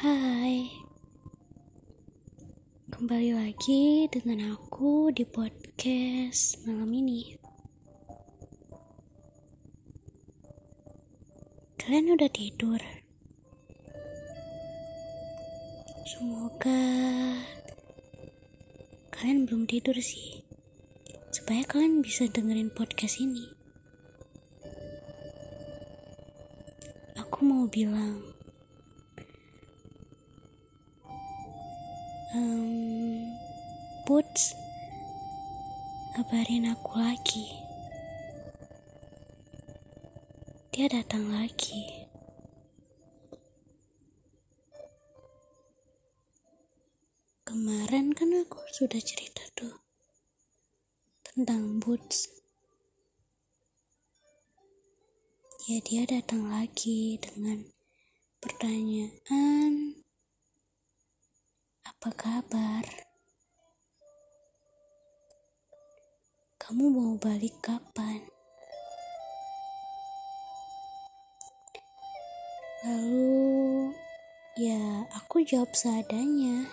Hai, kembali lagi dengan aku di podcast malam ini. Kalian udah tidur? Semoga kalian belum tidur sih, supaya kalian bisa dengerin podcast ini. Aku mau bilang, um, Puts, kabarin aku lagi. Dia datang lagi. Kemarin kan aku sudah cerita tuh tentang Boots. Ya dia datang lagi dengan pertanyaan apa kabar? Kamu mau balik kapan? Lalu, ya aku jawab seadanya.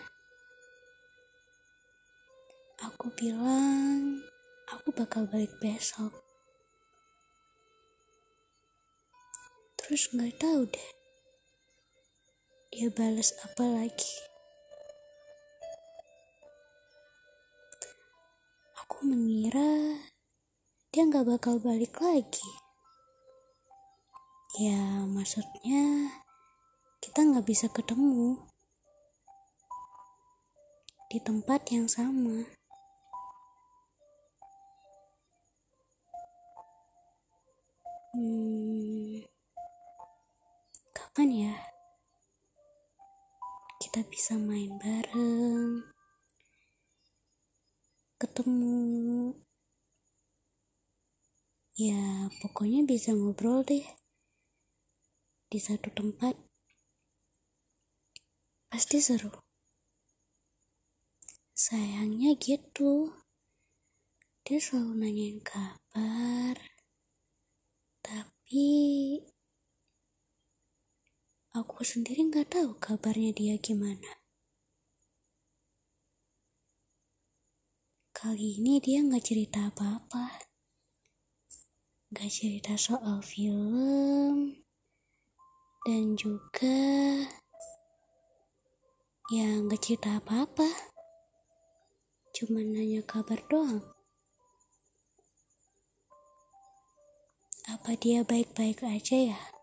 Aku bilang, aku bakal balik besok. Terus nggak tahu deh, dia balas apa lagi. Aku mengira dia nggak bakal balik lagi. Ya, maksudnya kita nggak bisa ketemu di tempat yang sama. Hmm, kapan ya kita bisa main bareng, ketemu, ya pokoknya bisa ngobrol deh di satu tempat. Pasti seru. Sayangnya gitu. Dia selalu nanyain kabar. Tapi aku sendiri nggak tahu kabarnya dia gimana. Kali ini dia nggak cerita apa-apa. Nggak cerita soal film. Dan juga ya nggak cerita apa-apa. Cuma nanya kabar doang. Apa dia baik-baik aja ya?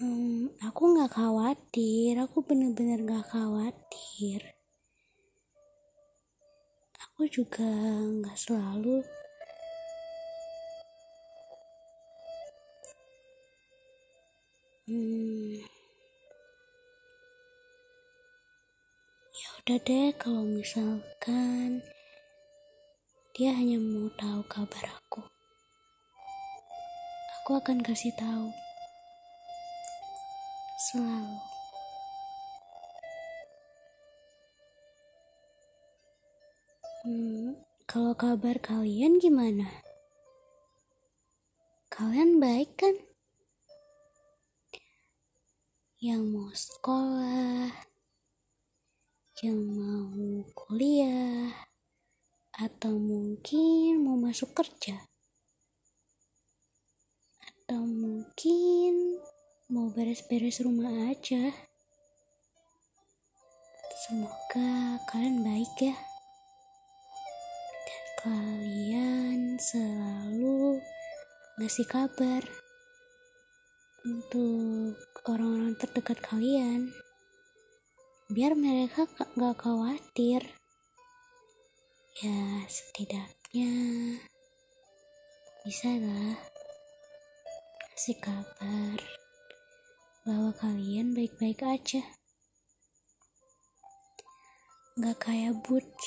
Hmm, aku nggak khawatir, aku bener-bener nggak khawatir. Aku juga nggak selalu Hmm, ya udah deh kalau misalkan dia hanya mau tahu kabar aku. Aku akan kasih tahu selalu. Hmm, kalau kabar kalian gimana? Kalian baik kan? Yang mau sekolah, yang mau kuliah, atau mungkin mau masuk kerja, atau mungkin mau beres-beres rumah aja. Semoga kalian baik ya. Dan kalian selalu ngasih kabar untuk orang-orang terdekat kalian. Biar mereka gak khawatir. Ya setidaknya bisa lah kasih kabar bahwa kalian baik-baik aja. Gak kayak Butch.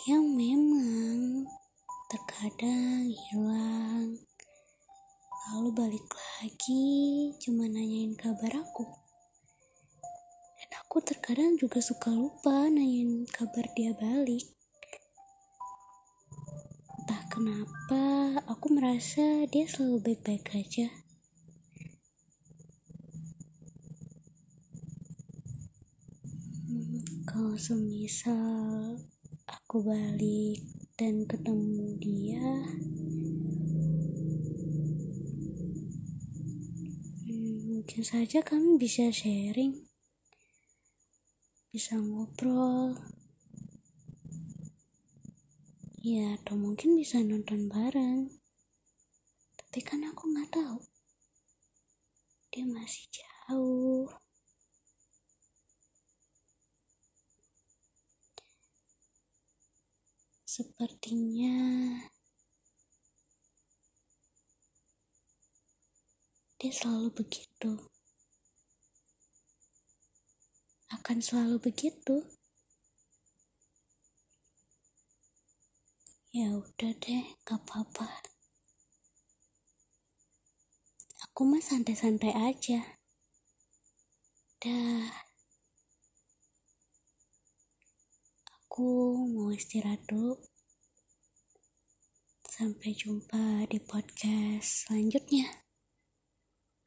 Dia memang terkadang hilang, lalu balik lagi cuma nanyain kabar aku. Dan aku terkadang juga suka lupa nanyain kabar dia balik. Kenapa aku merasa dia selalu baik-baik aja. Kalau semisal aku balik dan ketemu dia, hmm, mungkin saja kami bisa sharing, bisa ngobrol ya atau mungkin bisa nonton bareng. Tapi kan aku nggak tahu. Dia masih jauh. Sepertinya dia selalu begitu. Akan selalu begitu Ya udah deh, gak apa-apa. Aku mah santai-santai aja. Dah. Aku mau istirahat dulu. Sampai jumpa di podcast selanjutnya.